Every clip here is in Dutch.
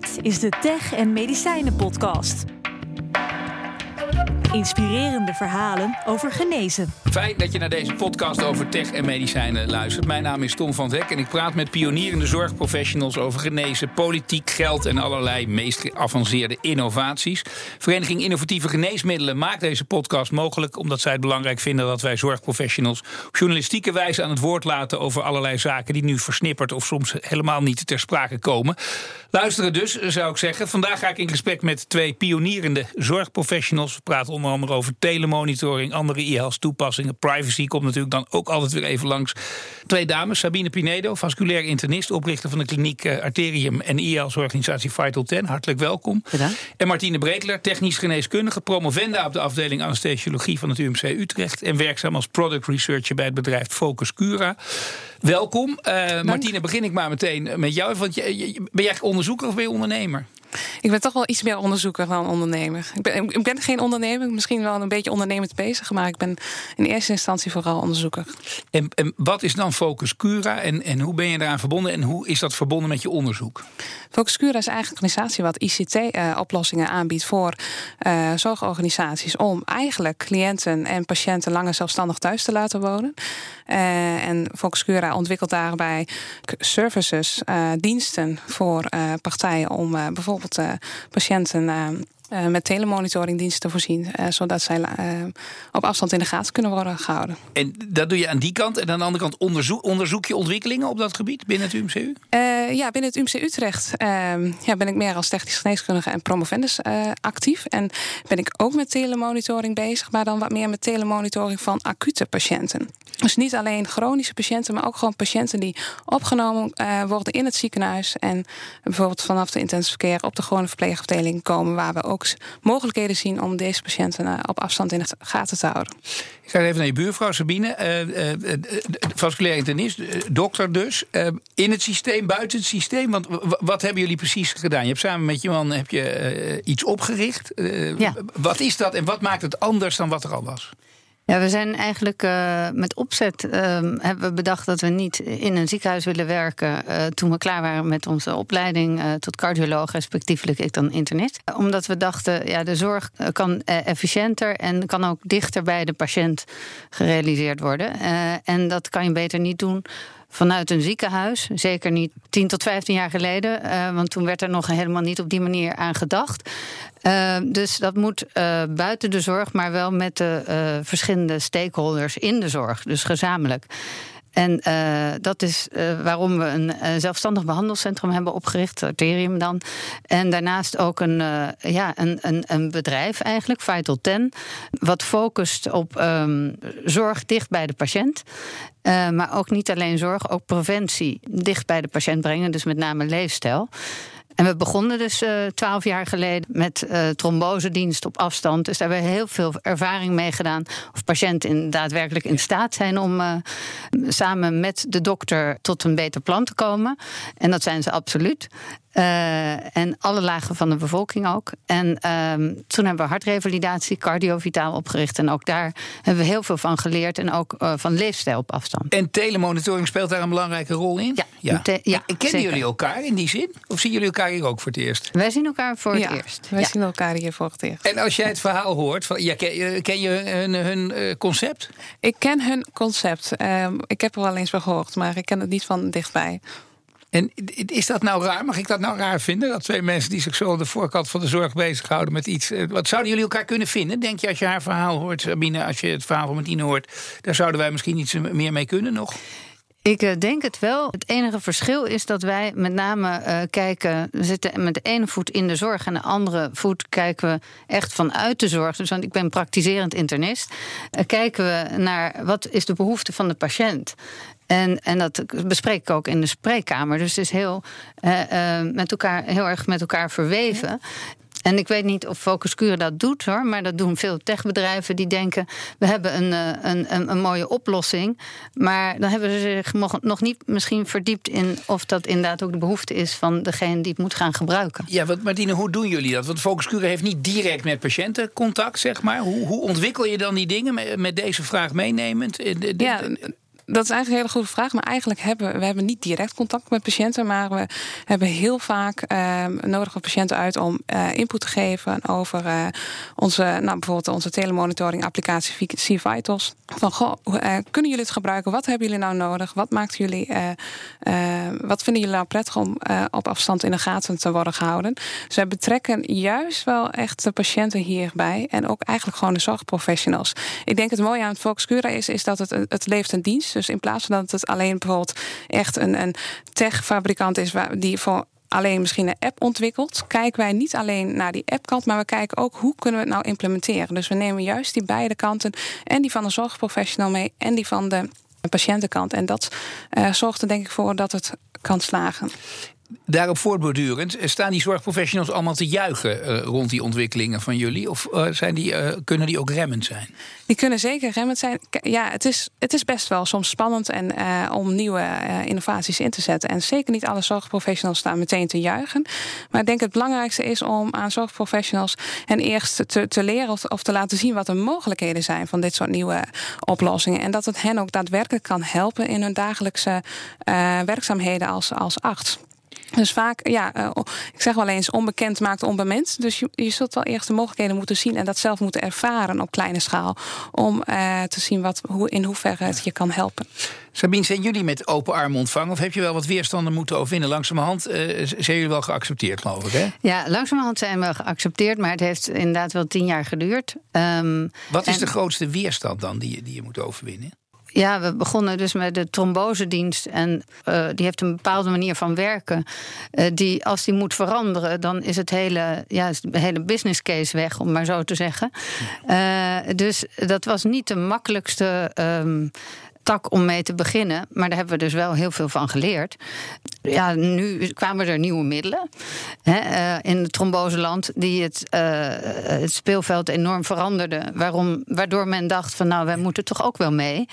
Dit is de Tech en Medicijnen Podcast. Inspirerende verhalen over genezen. Fijn dat je naar deze podcast over tech en medicijnen luistert. Mijn naam is Tom van Dek en ik praat met pionierende zorgprofessionals over genezen, politiek, geld en allerlei meest geavanceerde innovaties. Vereniging Innovatieve Geneesmiddelen maakt deze podcast mogelijk omdat zij het belangrijk vinden dat wij zorgprofessionals op journalistieke wijze aan het woord laten over allerlei zaken die nu versnipperd of soms helemaal niet ter sprake komen. Luisteren dus, zou ik zeggen. Vandaag ga ik in gesprek met twee pionierende zorgprofessionals. We praten onder andere over telemonitoring, andere e-health toepassingen. Privacy komt natuurlijk dan ook altijd weer even langs. Twee dames, Sabine Pinedo, vasculair internist, oprichter van de kliniek eh, Arterium en e-health organisatie Vital 10. Hartelijk welkom. Bedankt. En Martine Breedler, technisch geneeskundige, promovenda op de afdeling anesthesiologie van het UMC Utrecht en werkzaam als product researcher bij het bedrijf Focus Cura. Welkom. Uh, Martine, begin ik maar meteen met jou. Want je, je, ben jij onderzoeker of ben je ondernemer? Ik ben toch wel iets meer onderzoeker dan ondernemer. Ik ben, ik ben geen ondernemer, misschien wel een beetje ondernemend bezig, maar ik ben in eerste instantie vooral onderzoeker. En, en wat is dan Focus Cura en, en hoe ben je daaraan verbonden en hoe is dat verbonden met je onderzoek? Focus Cura is eigenlijk een organisatie wat ICT-oplossingen uh, aanbiedt voor uh, zorgorganisaties om eigenlijk cliënten en patiënten langer zelfstandig thuis te laten wonen. Uh, en Focus Cura ontwikkelt daarbij services, diensten voor partijen om bijvoorbeeld bijvoorbeeld patiënten uh, met telemonitoringdiensten voorzien, uh, zodat zij op afstand in de gaten kunnen worden gehouden. En dat doe je aan die kant. En aan de andere kant onderzoek, onderzoek je ontwikkelingen op dat gebied binnen het UMCU? ja, binnen het UMC Utrecht ehm, ja, ben ik meer als technisch geneeskundige en promovendus actief. En ben ik ook met telemonitoring bezig, maar dan wat meer met telemonitoring van acute patiënten. Dus niet alleen chronische patiënten, maar ook gewoon patiënten die opgenomen worden in het ziekenhuis. En bijvoorbeeld vanaf de intensive care op de gewone verpleegafdeling komen, waar we ook mogelijkheden zien om deze patiënten uh, op afstand in de gaten te houden. Ik ga even naar je buurvrouw Sabine, uh, vasculair internist, dokter dus. in het systeem, buiten het systeem. Want wat hebben jullie precies gedaan? Je hebt samen met je man heb je, iets opgericht. Ja. Wat is dat en wat maakt het anders dan wat er al was? Ja, we zijn eigenlijk uh, met opzet uh, hebben we bedacht dat we niet in een ziekenhuis willen werken. Uh, toen we klaar waren met onze opleiding tot cardioloog, respectievelijk ik dan internist. Omdat we dachten, ja, de zorg kan efficiënter en kan ook dichter bij de patiënt gerealiseerd worden. en dat kan je beter niet doen vanuit een ziekenhuis. Zeker niet 10 tot 15 jaar geleden, uh, want toen werd er nog helemaal niet op die manier aan gedacht. Uh, dus dat moet uh, buiten de zorg, maar wel met de verschillende stakeholders in de zorg, dus gezamenlijk. En uh, dat is uh, waarom we een uh, zelfstandig behandelcentrum hebben opgericht, Arterium dan. En daarnaast ook een, ja, een, een, een, bedrijf eigenlijk, Vital 10, wat focust op um, zorg dicht bij de patiënt. maar ook niet alleen zorg, ook preventie dicht bij de patiënt brengen, dus met name leefstijl. En we begonnen dus twaalf uh, jaar geleden met uh, trombosedienst op afstand. Dus daar hebben we heel veel ervaring mee gedaan. Of patiënten in, daadwerkelijk in staat zijn om uh, samen met de dokter tot een beter plan te komen. En dat zijn ze absoluut. Uh, en alle lagen van de bevolking ook. En um, toen hebben we hartrevalidatie, cardiovitaal opgericht. En ook daar hebben we heel veel van geleerd. En ook uh, van leefstijl op afstand. En telemonitoring speelt daar een belangrijke rol in? Ja. ja. Te, ja en kennen jullie elkaar in die zin? Of zien jullie elkaar hier ook voor het eerst? Wij zien elkaar voor het eerst. Wij zien elkaar hier voor het eerst. En als jij het verhaal hoort, van, ja, ken, ken, je hun, hun uh, concept? Ik ken hun concept. Um, ik heb er wel eens van gehoord, maar ik ken het niet van dichtbij. En is dat nou raar? Mag ik dat nou raar vinden? Dat twee mensen die zich zo aan de voorkant van de zorg bezighouden met iets. Wat zouden jullie elkaar kunnen vinden? Denk je als je haar verhaal hoort, Sabine, als je het verhaal van Martine hoort, daar zouden wij misschien iets meer mee kunnen nog? Ik denk het wel. Het enige verschil is dat wij met name uh, kijken. We zitten met de ene voet in de zorg en de andere voet kijken we echt vanuit de zorg. Dus want ik ben praktiserend internist. Kijken we naar wat is de behoefte van de patiënt. En, en dat bespreek ik ook in de spreekkamer. Dus het is heel, uh, uh, met elkaar, heel erg met elkaar verweven. Ja. En ik weet niet of Focus Cure dat doet hoor, maar dat doen veel techbedrijven die denken: we hebben een, een, een, een mooie oplossing. Maar dan hebben ze zich nog niet misschien verdiept in of dat inderdaad ook de behoefte is van degene die het moet gaan gebruiken. Ja, want Martine, hoe doen jullie dat? Want Focus Cure heeft niet direct met patiënten contact, zeg maar. Hoe, hoe ontwikkel je dan die dingen met, met deze vraag meenemend? Ja, dat is eigenlijk een hele goede vraag. Maar eigenlijk hebben we hebben niet direct contact met patiënten. Maar we hebben heel vaak uh, nodigen patiënten uit om uh, input te geven over uh, onze, nou, bijvoorbeeld onze telemonitoring applicatie C-Vitals. Van goh, kunnen jullie het gebruiken? Wat hebben jullie nou nodig? Wat maakt jullie, wat vinden jullie nou prettig om op afstand in de gaten te worden gehouden? Dus wij betrekken juist wel echt de patiënten hierbij. En ook eigenlijk gewoon de zorgprofessionals. Ik denk het mooie aan het Focus Cura is, is dat het, het levert een dienst. Dus in plaats van dat het alleen bijvoorbeeld echt een, een tech-fabrikant is waar, die voor alleen misschien een app ontwikkelt, kijken wij niet alleen naar die appkant, maar we kijken ook hoe kunnen we het nou implementeren. Dus we nemen juist die beide kanten en die van de zorgprofessional mee en die van de patiëntenkant. En dat uh, zorgt er denk ik voor dat het kan slagen. Daarop voortbordurend, eh, staan die zorgprofessionals allemaal te juichen uh, rond die ontwikkelingen van jullie? Of uh, zijn die, kunnen die ook remmend zijn? Die kunnen zeker remmend zijn. Ja, het is, het is best wel soms spannend en, om nieuwe innovaties in te zetten. En zeker niet alle zorgprofessionals staan meteen te juichen. Maar ik denk het belangrijkste is om aan zorgprofessionals hen eerst te, te leren of, of te laten zien wat de mogelijkheden zijn van dit soort nieuwe oplossingen. En dat het hen ook daadwerkelijk kan helpen in hun dagelijkse werkzaamheden als, als arts. Dus vaak, ja, uh, ik zeg wel eens, onbekend maakt onbemind. Dus je, je zult wel eerst de mogelijkheden moeten zien en dat zelf moeten ervaren op kleine schaal. Om uh, te zien wat, hoe, in hoeverre het je kan helpen. Sabine, zijn jullie met open armen ontvangen? Of heb je wel wat weerstanden moeten overwinnen? Langzamerhand uh, zijn jullie wel geaccepteerd, geloof ik, hè? Ja, langzamerhand zijn we geaccepteerd, maar het heeft inderdaad wel tien jaar geduurd. Um, wat is en... de grootste weerstand dan die, die je moet overwinnen? Ja, we begonnen dus met de trombosedienst. En uh, die heeft een bepaalde manier van werken. Uh, die, als die moet veranderen, dan is het hele, ja, de hele business case weg, om maar zo te zeggen. Uh, dus dat was niet de makkelijkste. Um, tak om mee te beginnen. Maar daar hebben we dus wel heel veel van geleerd. Ja, nu kwamen er nieuwe middelen hè, uh, in het tromboseland die het, uh, het speelveld enorm veranderden. Waarom, waardoor men dacht van nou, wij moeten toch ook wel mee.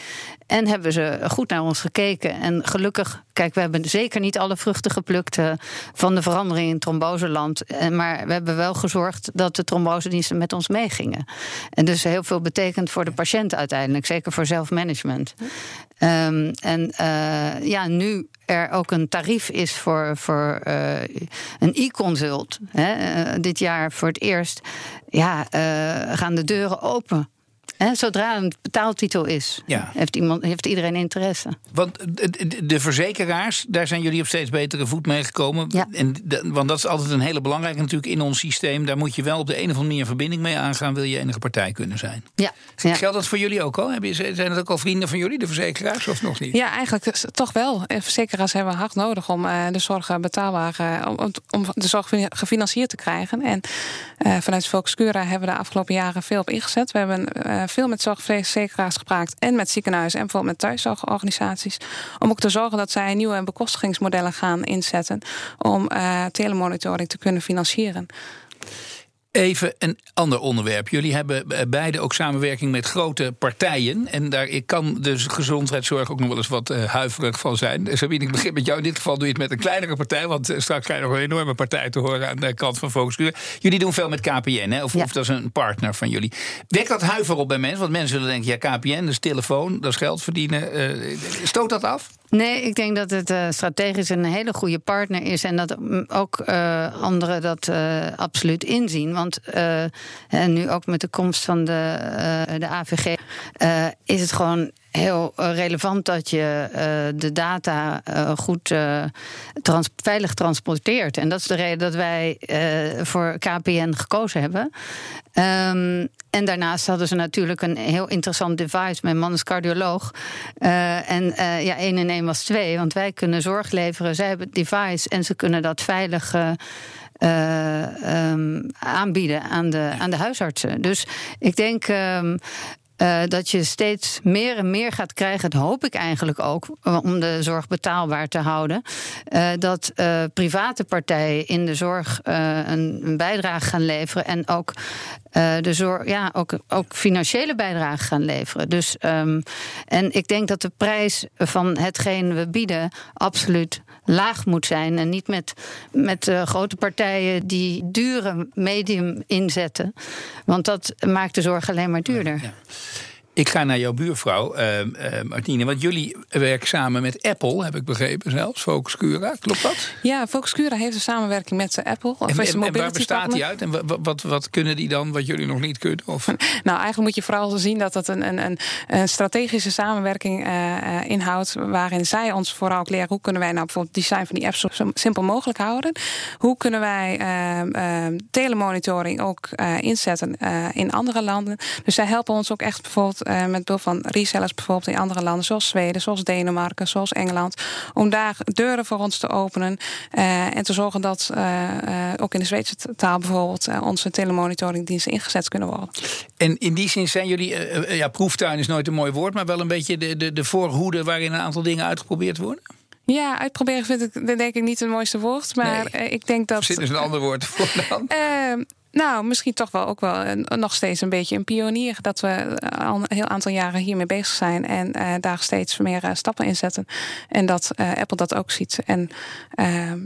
En hebben ze goed naar ons gekeken. En gelukkig, kijk, we hebben zeker niet alle vruchten geplukt uh, van de verandering in het tromboseland. Maar we hebben wel gezorgd dat de trombosediensten met ons meegingen. En dus heel veel betekent voor de patiënt uiteindelijk, zeker voor zelfmanagement. Um, en uh, ja, nu er ook een tarief is voor, voor uh, een e-consult. Uh, dit jaar voor het eerst. Ja, gaan de deuren open zodra een betaaltitel is, ja. heeft, iemand, heeft iedereen interesse. Want de verzekeraars, daar zijn jullie op steeds betere voet mee gekomen. Ja. En want dat is altijd een hele belangrijke natuurlijk in ons systeem. Daar moet je wel op de een of andere manier verbinding mee aangaan, wil je enige partij kunnen zijn. Ja. Geldt dat voor jullie ook al? Zijn het ook al vrienden van jullie, de verzekeraars, of nog niet? Ja, eigenlijk toch wel. Verzekeraars hebben hard nodig om uh, de zorg betaalbaar, uh, om, om, de zorg gefinancierd te krijgen. En uh, vanuit Volkscura hebben we de afgelopen jaren veel op ingezet. We hebben veel met zorgverzekeraars gepraat en met ziekenhuizen en bijvoorbeeld met thuiszorgorganisaties. Om ook te zorgen dat zij nieuwe bekostigingsmodellen gaan inzetten om uh, telemonitoring te kunnen financieren. Even een ander onderwerp. Jullie hebben beide ook samenwerking met grote partijen. En daar kan de gezondheidszorg ook nog wel eens wat uh, huiverig van zijn. Sabine, ik begin met jou. In dit geval doe je het met een kleinere partij. Want straks krijg je nog een enorme partij te horen aan de kant van Focus. Jullie doen veel met KPN, hè? Of, ja. of, dat is een partner van jullie. Wekt dat huiver op bij mensen? Want mensen zullen denken, ja, KPN, dat is telefoon, dat is geld verdienen. Uh, stoot dat af? Nee, ik denk dat het uh, strategisch een hele goede partner is. En dat ook uh, anderen dat uh, absoluut inzien. Want en nu ook met de komst van de, de AVG is het gewoon heel relevant dat je uh, de data uh, goed uh, trans veilig transporteert. En dat is de reden dat wij voor KPN gekozen hebben. Um, en daarnaast hadden ze natuurlijk een heel interessant device. Mijn man is cardioloog. en ja, één en één was twee. Want wij kunnen zorg leveren. Zij hebben het device en ze kunnen dat veilig. Uh, um, aanbieden aan de, aan de huisartsen. Dus ik denk. Um, uh, dat je steeds meer en meer gaat krijgen, dat hoop ik eigenlijk ook, om de zorg betaalbaar te houden. Uh, dat uh, private partijen in de zorg een, een, bijdrage gaan leveren en ook. De zorg, ja, ook, ook financiële bijdrage gaan leveren. Dus, um, en ik denk dat de prijs van hetgeen we bieden absoluut laag moet zijn. En niet met, met grote partijen die dure medium inzetten. Want dat maakt de zorg alleen maar duurder. Ik ga naar jouw buurvrouw, uh, uh, Martine. Want jullie werken samen met Apple, heb ik begrepen zelfs. Focus Cura, klopt dat? Ja, Focus Cura heeft een samenwerking met Apple. En, en, en waar bestaat die uit? En wat, wat, wat, kunnen die dan wat jullie nog niet kunnen? Of? nou, eigenlijk moet je vooral zien dat het een, een, een strategische samenwerking uh, inhoudt. Waarin zij ons vooral ook leren hoe kunnen wij nou bijvoorbeeld het design van die apps zo simpel mogelijk houden. Hoe kunnen wij telemonitoring ook inzetten in andere landen. Dus zij helpen ons ook echt bijvoorbeeld uh, met behulp van resellers bijvoorbeeld in andere landen, zoals Zweden, zoals Denemarken, zoals Engeland, om daar deuren voor ons te openen uh, en te zorgen dat uh, ook in de Zweedse taal bijvoorbeeld onze telemonitoringdiensten ingezet kunnen worden. En in die zin zijn jullie, ja, proeftuin is nooit een mooi woord, maar wel een beetje de, de, de voorhoede waarin een aantal dingen uitgeprobeerd worden? Ja, uitproberen vind ik denk ik niet het mooiste woord. Maar nee. ik denk dat. Zit dus een ander woord voor dan? Uh, nou, misschien toch wel ook wel nog steeds een beetje een pionier. Dat we al een heel aantal jaren hiermee bezig zijn. En uh, daar steeds meer uh, stappen in zetten. En dat uh, Apple dat ook ziet. En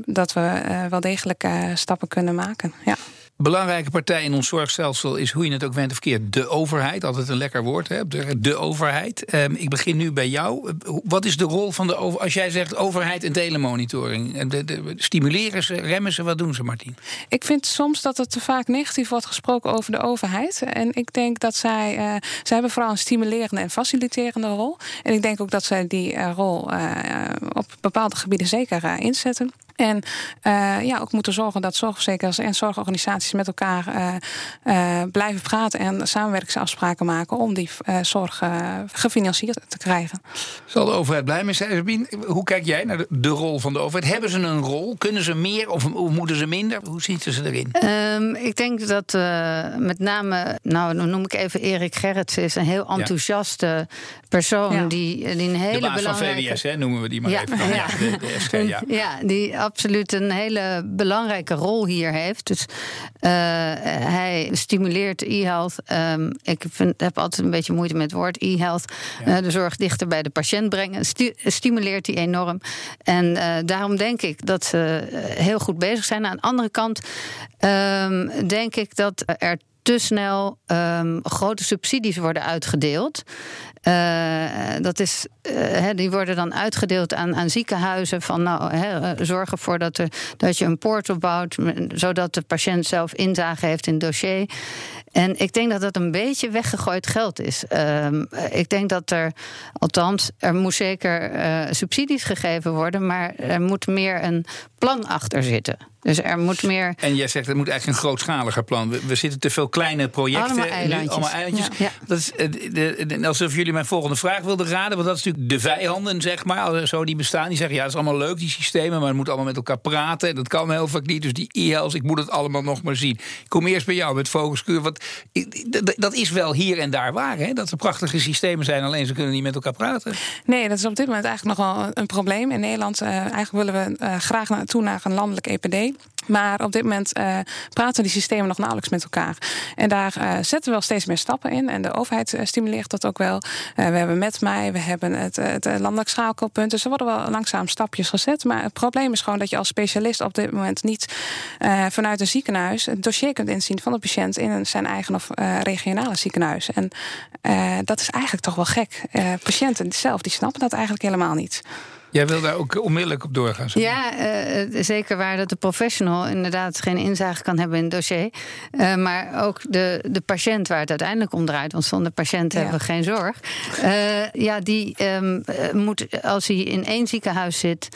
dat we wel degelijk stappen kunnen maken. Ja belangrijke partij in ons zorgstelsel is, hoe je het ook went of keert, de overheid. Altijd een lekker woord, hè? De, de overheid. Um, ik begin nu bij jou. Wat is de rol van de overheid? Als jij zegt overheid en telemonitoring, de, de, stimuleren ze, remmen ze, wat doen ze, Martien? Ik vind soms dat het te vaak negatief wordt gesproken over de overheid. En ik denk dat zij, uh, zij hebben vooral een stimulerende en faciliterende rol. En ik denk ook dat zij die rol op bepaalde gebieden zeker inzetten. En uh, ja, ook moeten zorgen dat zorgverzekeraars en zorgorganisaties met elkaar uh, uh, blijven praten en samenwerkingsafspraken maken om die zorg gefinancierd te krijgen. Zal de overheid blij mee zijn? Sabine, hoe kijk jij naar de, de, rol van de overheid? Hebben ze een rol? Kunnen ze meer of, of moeten ze minder? Hoe zitten ze erin? Um, ik denk dat met name, nou dan noem ik even Erik Gerrits, is een heel enthousiaste persoon ja. die, die een hele de baas belangrijke... van VWS, hè, noemen we die maar ja. even. Ja. De, de SG, ja. ja, die absoluut een hele belangrijke rol hier heeft. Dus uh, hij stimuleert e-health. Um, ik vind, heb altijd een beetje moeite met het woord e-health. Ja. Uh, de zorg dichter bij de patiënt brengen. Stu stimuleert die enorm. En uh, daarom denk ik dat ze heel goed bezig zijn. Aan de andere kant um, denk ik dat er te snel um, grote subsidies worden uitgedeeld. Uh, dat is, he, die worden dan uitgedeeld aan, aan ziekenhuizen. Van nou, he, zorg ervoor dat, er, dat je een portal bouwt, zodat de patiënt zelf inzage heeft in het dossier. En ik denk dat dat een beetje weggegooid geld is. Um, ik denk dat er, althans, er moet zeker uh, subsidies gegeven worden, maar er moet meer een plan achter zitten. Dus er moet meer. En jij zegt er moet eigenlijk een grootschaliger plan. We, we zitten te veel kleine projecten. Allemaal eilandjes. Allemaal eilandjes. Ja. Ja. Dat is de, de, alsof jullie mijn volgende vraag wilden raden. Want dat is natuurlijk de vijanden, zeg maar. Zo die bestaan. Die zeggen ja, dat is allemaal leuk, die systemen. Maar het moet allemaal met elkaar praten. Dat kan heel vaak niet. Dus die e-health, ik moet het allemaal nog maar zien. Ik kom eerst bij jou met focuskuur. Want dat is wel hier en daar waar. Hè? Dat er prachtige systemen zijn. Alleen ze kunnen niet met elkaar praten. Nee, dat is op dit moment eigenlijk nog wel een probleem. In Nederland uh, eigenlijk willen we uh, graag naartoe naar een landelijk EPD. Maar op dit moment uh, praten die systemen nog nauwelijks met elkaar. En daar uh, zetten we wel steeds meer stappen in. En de overheid uh, stimuleert dat ook wel. we hebben met mij, we hebben het, het landelijk. Dus er worden wel langzaam stapjes gezet. Maar het probleem is gewoon dat je als specialist op dit moment niet vanuit een ziekenhuis het dossier kunt inzien van de patiënt in zijn eigen of regionale ziekenhuis. En dat is eigenlijk toch wel gek. patiënten zelf die snappen dat eigenlijk helemaal niet. Jij wil daar ook onmiddellijk op doorgaan. Sorry. Ja, uh, zeker waar dat de professional inderdaad geen inzage kan hebben in het dossier. Uh, maar ook de, de patiënt waar het uiteindelijk om draait. Want zonder patiënt ja. hebben we geen zorg. Uh, ja, die um, moet, als hij in één ziekenhuis zit,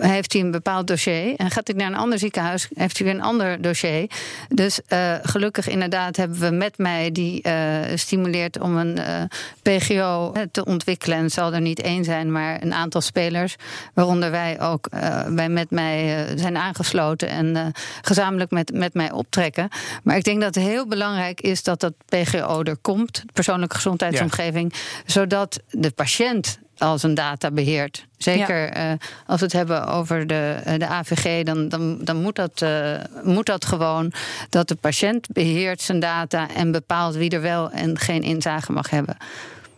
heeft hij een bepaald dossier. En gaat hij naar een ander ziekenhuis, heeft hij weer een ander dossier. Dus gelukkig inderdaad hebben we met mij die stimuleert om een PGO te ontwikkelen. En het zal er niet één zijn, maar een aantal spelers waaronder wij ook bij met mij zijn aangesloten en gezamenlijk met, met mij optrekken. Maar ik denk dat het heel belangrijk is dat dat PGO er komt, persoonlijke gezondheidsomgeving, ja. zodat de patiënt als een data beheert. Zeker ja. uh, als we het hebben over de, uh, de AVG, dan, dan, dan moet, dat, uh, moet dat gewoon dat de patiënt beheert zijn data en bepaalt wie er wel en geen inzage mag hebben.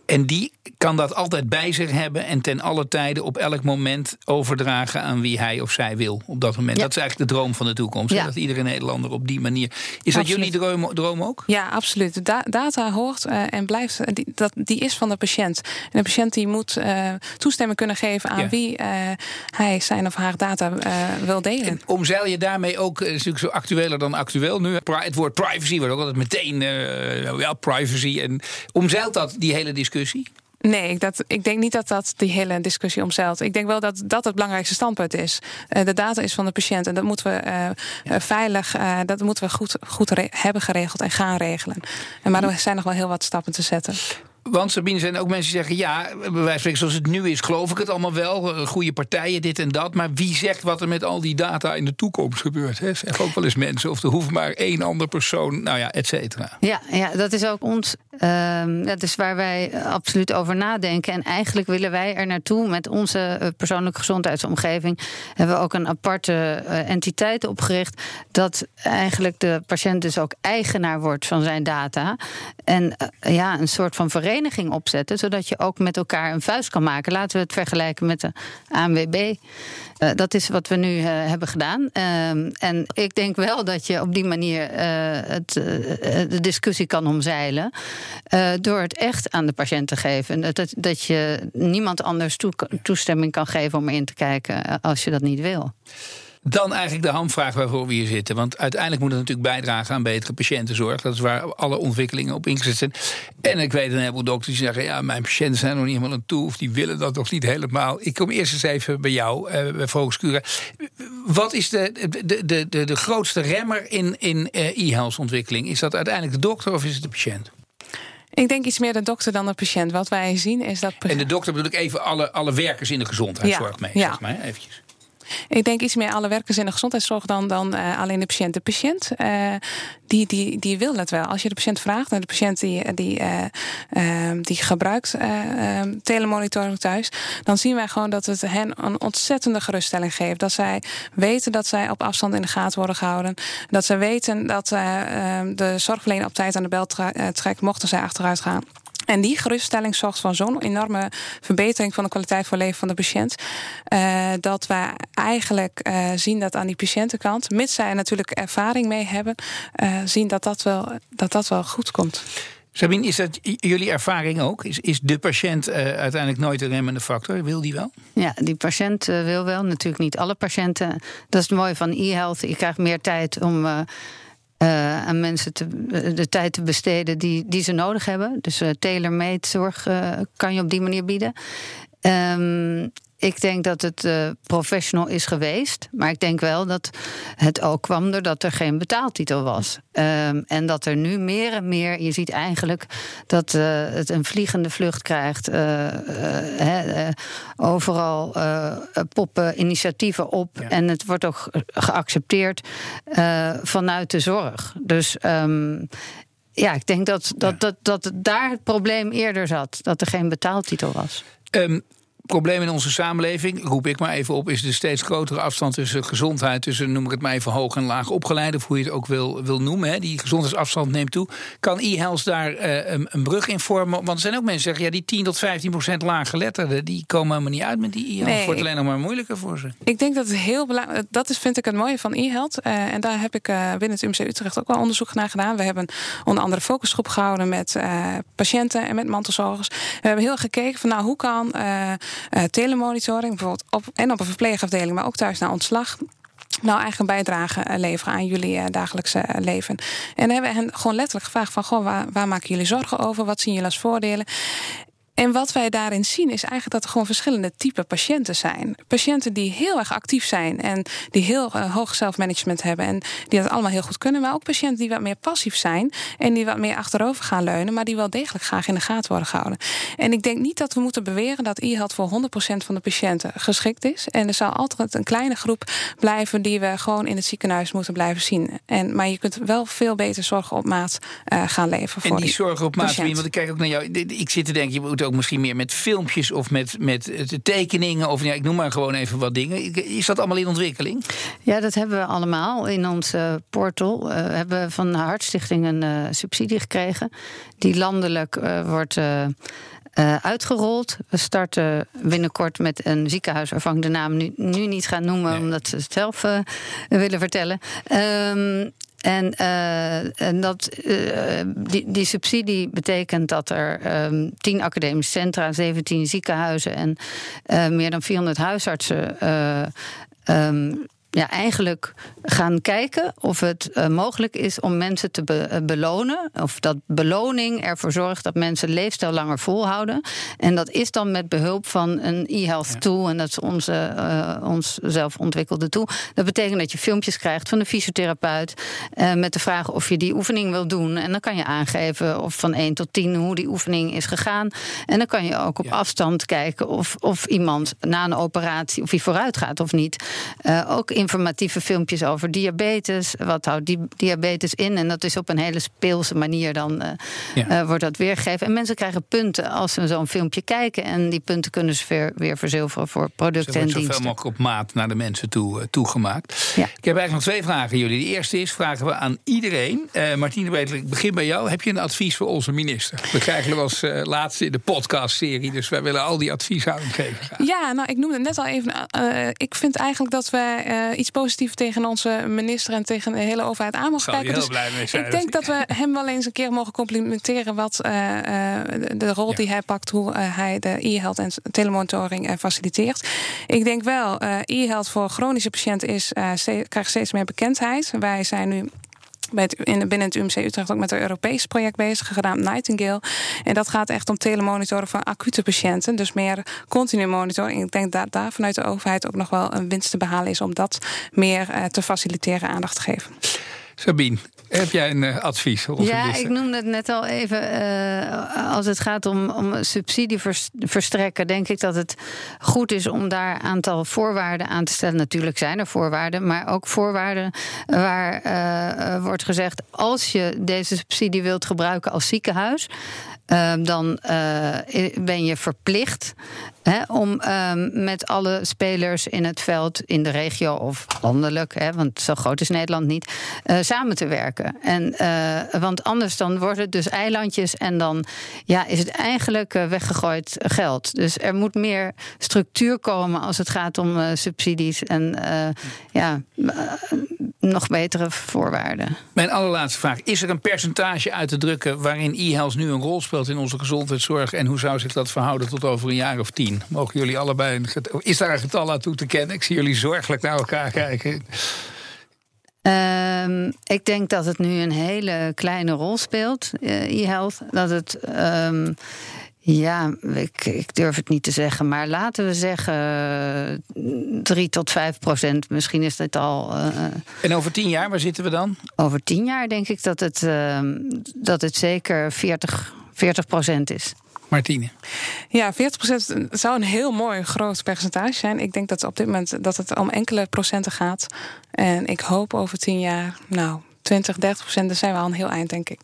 En die kan dat altijd bij zich hebben en ten alle tijde op elk moment overdragen aan wie hij of zij wil. Op dat moment. Dat is eigenlijk de droom van de toekomst. Dat iedere Nederlander op die manier. Is dat jullie droom, droom, ook? Ja, absoluut. Da data hoort uh, en blijft. Uh, die, dat, die is van de patiënt. En de patiënt die moet uh, toestemming kunnen geven aan wie hij zijn of haar data wil delen. En omzeil je daarmee ook, is natuurlijk zo actueler dan actueel nu. Het woord privacy wordt ook altijd meteen ja, privacy. En omzeilt dat die hele discussie? Nee, dat, ik denk niet dat dat die hele discussie omzeilt. Ik denk wel dat dat het belangrijkste standpunt is. Uh, de data is van de patiënt en dat moeten we uh, uh, veilig, dat moeten we goed, goed hebben geregeld en gaan regelen. En maar er zijn nog wel heel wat stappen te zetten. Want Sabine, zijn ook mensen die zeggen: ja, bij wijze van zoals het nu is, geloof ik het allemaal wel. Eh, goede partijen, dit en dat. Maar wie zegt wat er met al die data in de toekomst gebeurt? Hè? Zeg ook wel eens mensen. Of er hoeft maar één ander persoon, nou ja, et cetera. Ja, ja, dat is ook ons. Uh, dat is waar wij absoluut over nadenken. En eigenlijk willen wij er naartoe met onze eh, persoonlijke gezondheidsomgeving. Hebben we ook een aparte uh, entiteit opgericht. Dat eigenlijk de patiënt dus ook eigenaar wordt van zijn data. En ja, een soort van vereniging opzetten, zodat je ook met elkaar een vuist kan maken. Laten we het vergelijken met de ANWB. Eh, dat is wat we nu uh, hebben gedaan. Uh, en ik denk wel dat je op die manier eh, het, de discussie kan omzeilen. door het echt aan de patiënt te geven. Dat, dat je niemand anders toe, toestemming kan geven om in te kijken als je dat niet wil. Dan eigenlijk de hamvraag waarvoor we hier zitten. Want uiteindelijk moet het natuurlijk bijdragen aan betere patiëntenzorg. Dat is waar alle ontwikkelingen op ingezet zijn. En ik weet een heleboel dokters die zeggen: ja, mijn patiënten zijn nog niet helemaal aan toe. Of die willen dat nog niet helemaal. Ik kom eerst eens even bij jou, uh, bij Focuscura. Wat is de, de, de, de, de grootste remmer in, in uh, e-health ontwikkeling? Is dat uiteindelijk de dokter of is het de patiënt? Ik denk iets meer de dokter dan de patiënt. Wat wij zien is dat. En de dokter bedoel ik even alle, alle werkers in de gezondheidszorg ja, mee, ja. zeg maar, eventjes. Ik denk iets meer alle werkers in de gezondheidszorg dan, dan uh, alleen de patiënt. De patiënt uh, die, die, die wil het wel. Als je de patiënt vraagt, en de patiënt die, die, uh, die gebruikt telemonitoring thuis, dan zien wij gewoon dat het hen een ontzettende geruststelling geeft. Dat zij weten dat zij op afstand in de gaten worden gehouden. Dat zij weten dat de zorgverlener op tijd aan de bel trekt, mochten zij achteruit gaan. En die geruststelling zorgt van zo'n enorme verbetering van de kwaliteit van leven van de patiënt. Uh, dat wij eigenlijk uh, zien dat aan die patiëntenkant, mits zij natuurlijk ervaring mee hebben, uh, zien dat dat, wel, dat dat wel goed komt. Sabine, is dat jullie ervaring ook? Is, is de patiënt uiteindelijk nooit een remmende factor? Wil die wel? Ja, die patiënt wil wel. Natuurlijk niet alle patiënten. Dat is het mooie van e-health. Je krijgt meer tijd om uh, aan mensen te, eh, de tijd te besteden die, die ze nodig hebben. Dus uh, tailor-made zorg uh, kan je op die manier bieden. Um, ik denk dat het uh, professional is geweest. Maar ik denk wel dat het ook kwam doordat er geen betaaltitel was. Um, en dat er nu meer en meer, je ziet eigenlijk dat uh, het een vliegende vlucht krijgt. Uh, overal poppen initiatieven op. Ja. En het wordt ook geaccepteerd vanuit de zorg. Dus. Um, ja, ik denk dat, dat, ja. dat, dat daar het probleem eerder zat. Dat er geen betaaltitel was. Um, probleem in onze samenleving, roep ik maar even op, is de steeds grotere afstand tussen gezondheid, tussen noem ik het maar even hoog en laag opgeleide, of hoe je het ook wil, wil noemen. Hè. Die gezondheidsafstand neemt toe. Kan e-health daar uh, een, een, brug in vormen? Want er zijn ook mensen die zeggen, ja, die 10 tot 15 procent laaggeletterden, die komen helemaal niet uit met die e-health. Nee, het wordt alleen nog maar moeilijker voor ze. Ik denk dat het heel belangrijk dat is, vind ik het mooie van e-health. Uh, en daar heb ik uh, binnen het UMC Utrecht ook wel onderzoek naar gedaan. We hebben onder andere focusgroep gehouden met patiënten en met mantelzorgers. We hebben heel gekeken van, nou, hoe kan telemonitoring, bijvoorbeeld op, en op een verpleegafdeling, maar ook thuis naar ontslag nou eigen bijdrage leveren aan jullie uh, dagelijkse leven. En hebben we hen gewoon letterlijk gevraagd van... Goh, waar, waar maken jullie zorgen over? Wat zien jullie als voordelen? En wat wij daarin zien is eigenlijk dat er gewoon verschillende typen patiënten zijn. Patiënten die heel erg actief zijn en die heel uh, hoog zelfmanagement hebben en die dat allemaal heel goed kunnen. Maar ook patiënten die wat meer passief zijn en die wat meer achterover gaan leunen, maar die wel degelijk graag in de gaten worden gehouden. En ik denk niet dat we moeten beweren dat e-health voor 100% van de patiënten geschikt is. En er zal altijd een kleine groep blijven die we gewoon in het ziekenhuis moeten blijven zien. En, maar je kunt wel veel beter zorg op maat uh, gaan leveren. En voor die, die zorg op maat, want ik kijk ook naar jou. Ik zit te denken, je moet ook misschien meer met filmpjes of met, met tekeningen. Of ja, ik noem maar gewoon even wat dingen. Is dat allemaal in ontwikkeling? Ja, dat hebben we allemaal in ons uh, portal. Uh, we hebben van de Hartstichting een uh, subsidie gekregen. Die landelijk wordt uh, uitgerold. We starten binnenkort met een ziekenhuis waarvan ik de naam nu, nu niet ga noemen, omdat ze het zelf uh, willen vertellen. Um, en, uh, en dat, uh, die, die, subsidie betekent dat er um, 10 academische centra, 17 ziekenhuizen en uh, meer dan 400 huisartsen um, ja, eigenlijk gaan kijken of het uh, mogelijk is om mensen te be uh, belonen. Of dat beloning ervoor zorgt dat mensen leefstijl langer volhouden. En dat is dan met behulp van een e-health ja. tool. En dat is onze, uh, ons zelf ontwikkelde tool. Dat betekent dat je filmpjes krijgt van een fysiotherapeut. met de vraag of je die oefening wil doen. En dan kan je aangeven of van 1 tot 10 hoe die oefening is gegaan. En dan kan je ook op ja. afstand kijken of, of iemand na een operatie, of hij vooruit gaat of niet. ook in informatieve filmpjes over diabetes. Wat houdt die diabetes in? En dat is op een hele speelse manier dan uh, ja. uh, wordt dat weergegeven. En mensen krijgen punten als ze zo'n filmpje kijken. En die punten kunnen ze weer, weer verzilveren voor producten en diensten. Zoveel mogelijk op maat naar de mensen toe uh, toegemaakt. Ja. Ik heb eigenlijk nog twee vragen jullie. De eerste is, vragen we aan iedereen. Martine Betel, ik begin bij jou. Heb je een advies voor onze minister? We krijgen hem als laatste in de podcastserie. Dus wij willen al die adviezen geven. Graag. Ja, nou, ik noemde het net al even. ik vind eigenlijk dat we iets positiefs tegen onze minister en tegen de hele overheid aan mogen kijken. Dus ik denk dat we hem wel eens een keer mogen complimenteren wat uh, de rol die hij pakt, hoe hij de e-health en telemonitoring faciliteert. Ik denk wel, e-health voor chronische patiënten is, krijgt steeds meer bekendheid. Wij zijn nu het, in, binnen het UMC Utrecht ook met een Europees project bezig, gedaan Nightingale. En dat gaat echt om telemonitoren van acute patiënten. Dus meer continu monitoring. Ik denk dat daar vanuit de overheid ook nog wel een winst te behalen is om dat meer uh, te faciliteren, aandacht te geven. Sabine, heb jij een uh, advies? Ja, ik noemde het net al even. Uh, als het gaat om, om subsidie verstrekken, denk ik dat het goed is om daar een aantal voorwaarden aan te stellen. Natuurlijk zijn er voorwaarden, maar ook voorwaarden waar uh, wordt gezegd: als je deze subsidie wilt gebruiken als ziekenhuis. Uh, dan uh, ben je verplicht hè, om um, met alle spelers in het veld, in de regio of landelijk, hè, want zo groot is Nederland niet, uh, samen te werken. En, want anders dan wordt het dus eilandjes en dan ja, is het eigenlijk weggegooid geld. Dus er moet meer structuur komen als het gaat om subsidies en ja, nog betere voorwaarden. Mijn allerlaatste vraag: is er een percentage uit te drukken waarin e-health nu een rol speelt? In onze gezondheidszorg? En hoe zou zich dat verhouden tot over een jaar of tien? Mogen jullie allebei een getal, Is daar een getal aan toe te kennen? Ik zie jullie zorgelijk naar elkaar kijken. Um, ik denk dat het nu een hele kleine rol speelt, uh, e-health. Dat het. Um, ja, ik, ik, durf het niet te zeggen, maar laten we zeggen 3 tot 5 procent. Misschien is dat al. Uh, en over tien jaar, waar zitten we dan? Over tien jaar denk ik dat het, uh, dat het zeker 40 40% is. Martine. Ja, 40% zou een heel mooi groot percentage zijn. Ik denk dat op dit moment dat het om enkele procenten gaat. En ik hoop over tien jaar, nou, 20, 30 procent, dan zijn we al een heel eind, denk ik.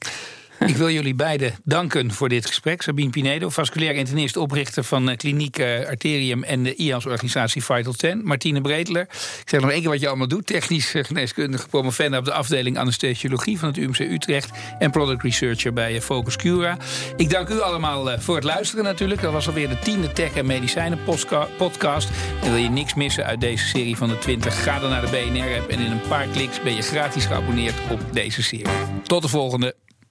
Ik wil jullie beiden danken voor dit gesprek. Sabine Pinedo, vasculair internist, oprichter van Kliniek uh, Arterium en de IANS-organisatie Vital 10. Martine Breedler, ik zeg nog één keer wat je allemaal doet. Technisch uh, geneeskundige promovenda op de afdeling anesthesiologie van het UMC Utrecht. En product researcher bij Focus Cura. Ik dank u allemaal voor het luisteren natuurlijk. Dat was alweer de tiende Tech en Medicijnen podcast. En wil je niks missen uit deze serie van de 20? Ga dan naar de BNR-app en in een paar kliks ben je gratis geabonneerd op deze serie. Tot de volgende.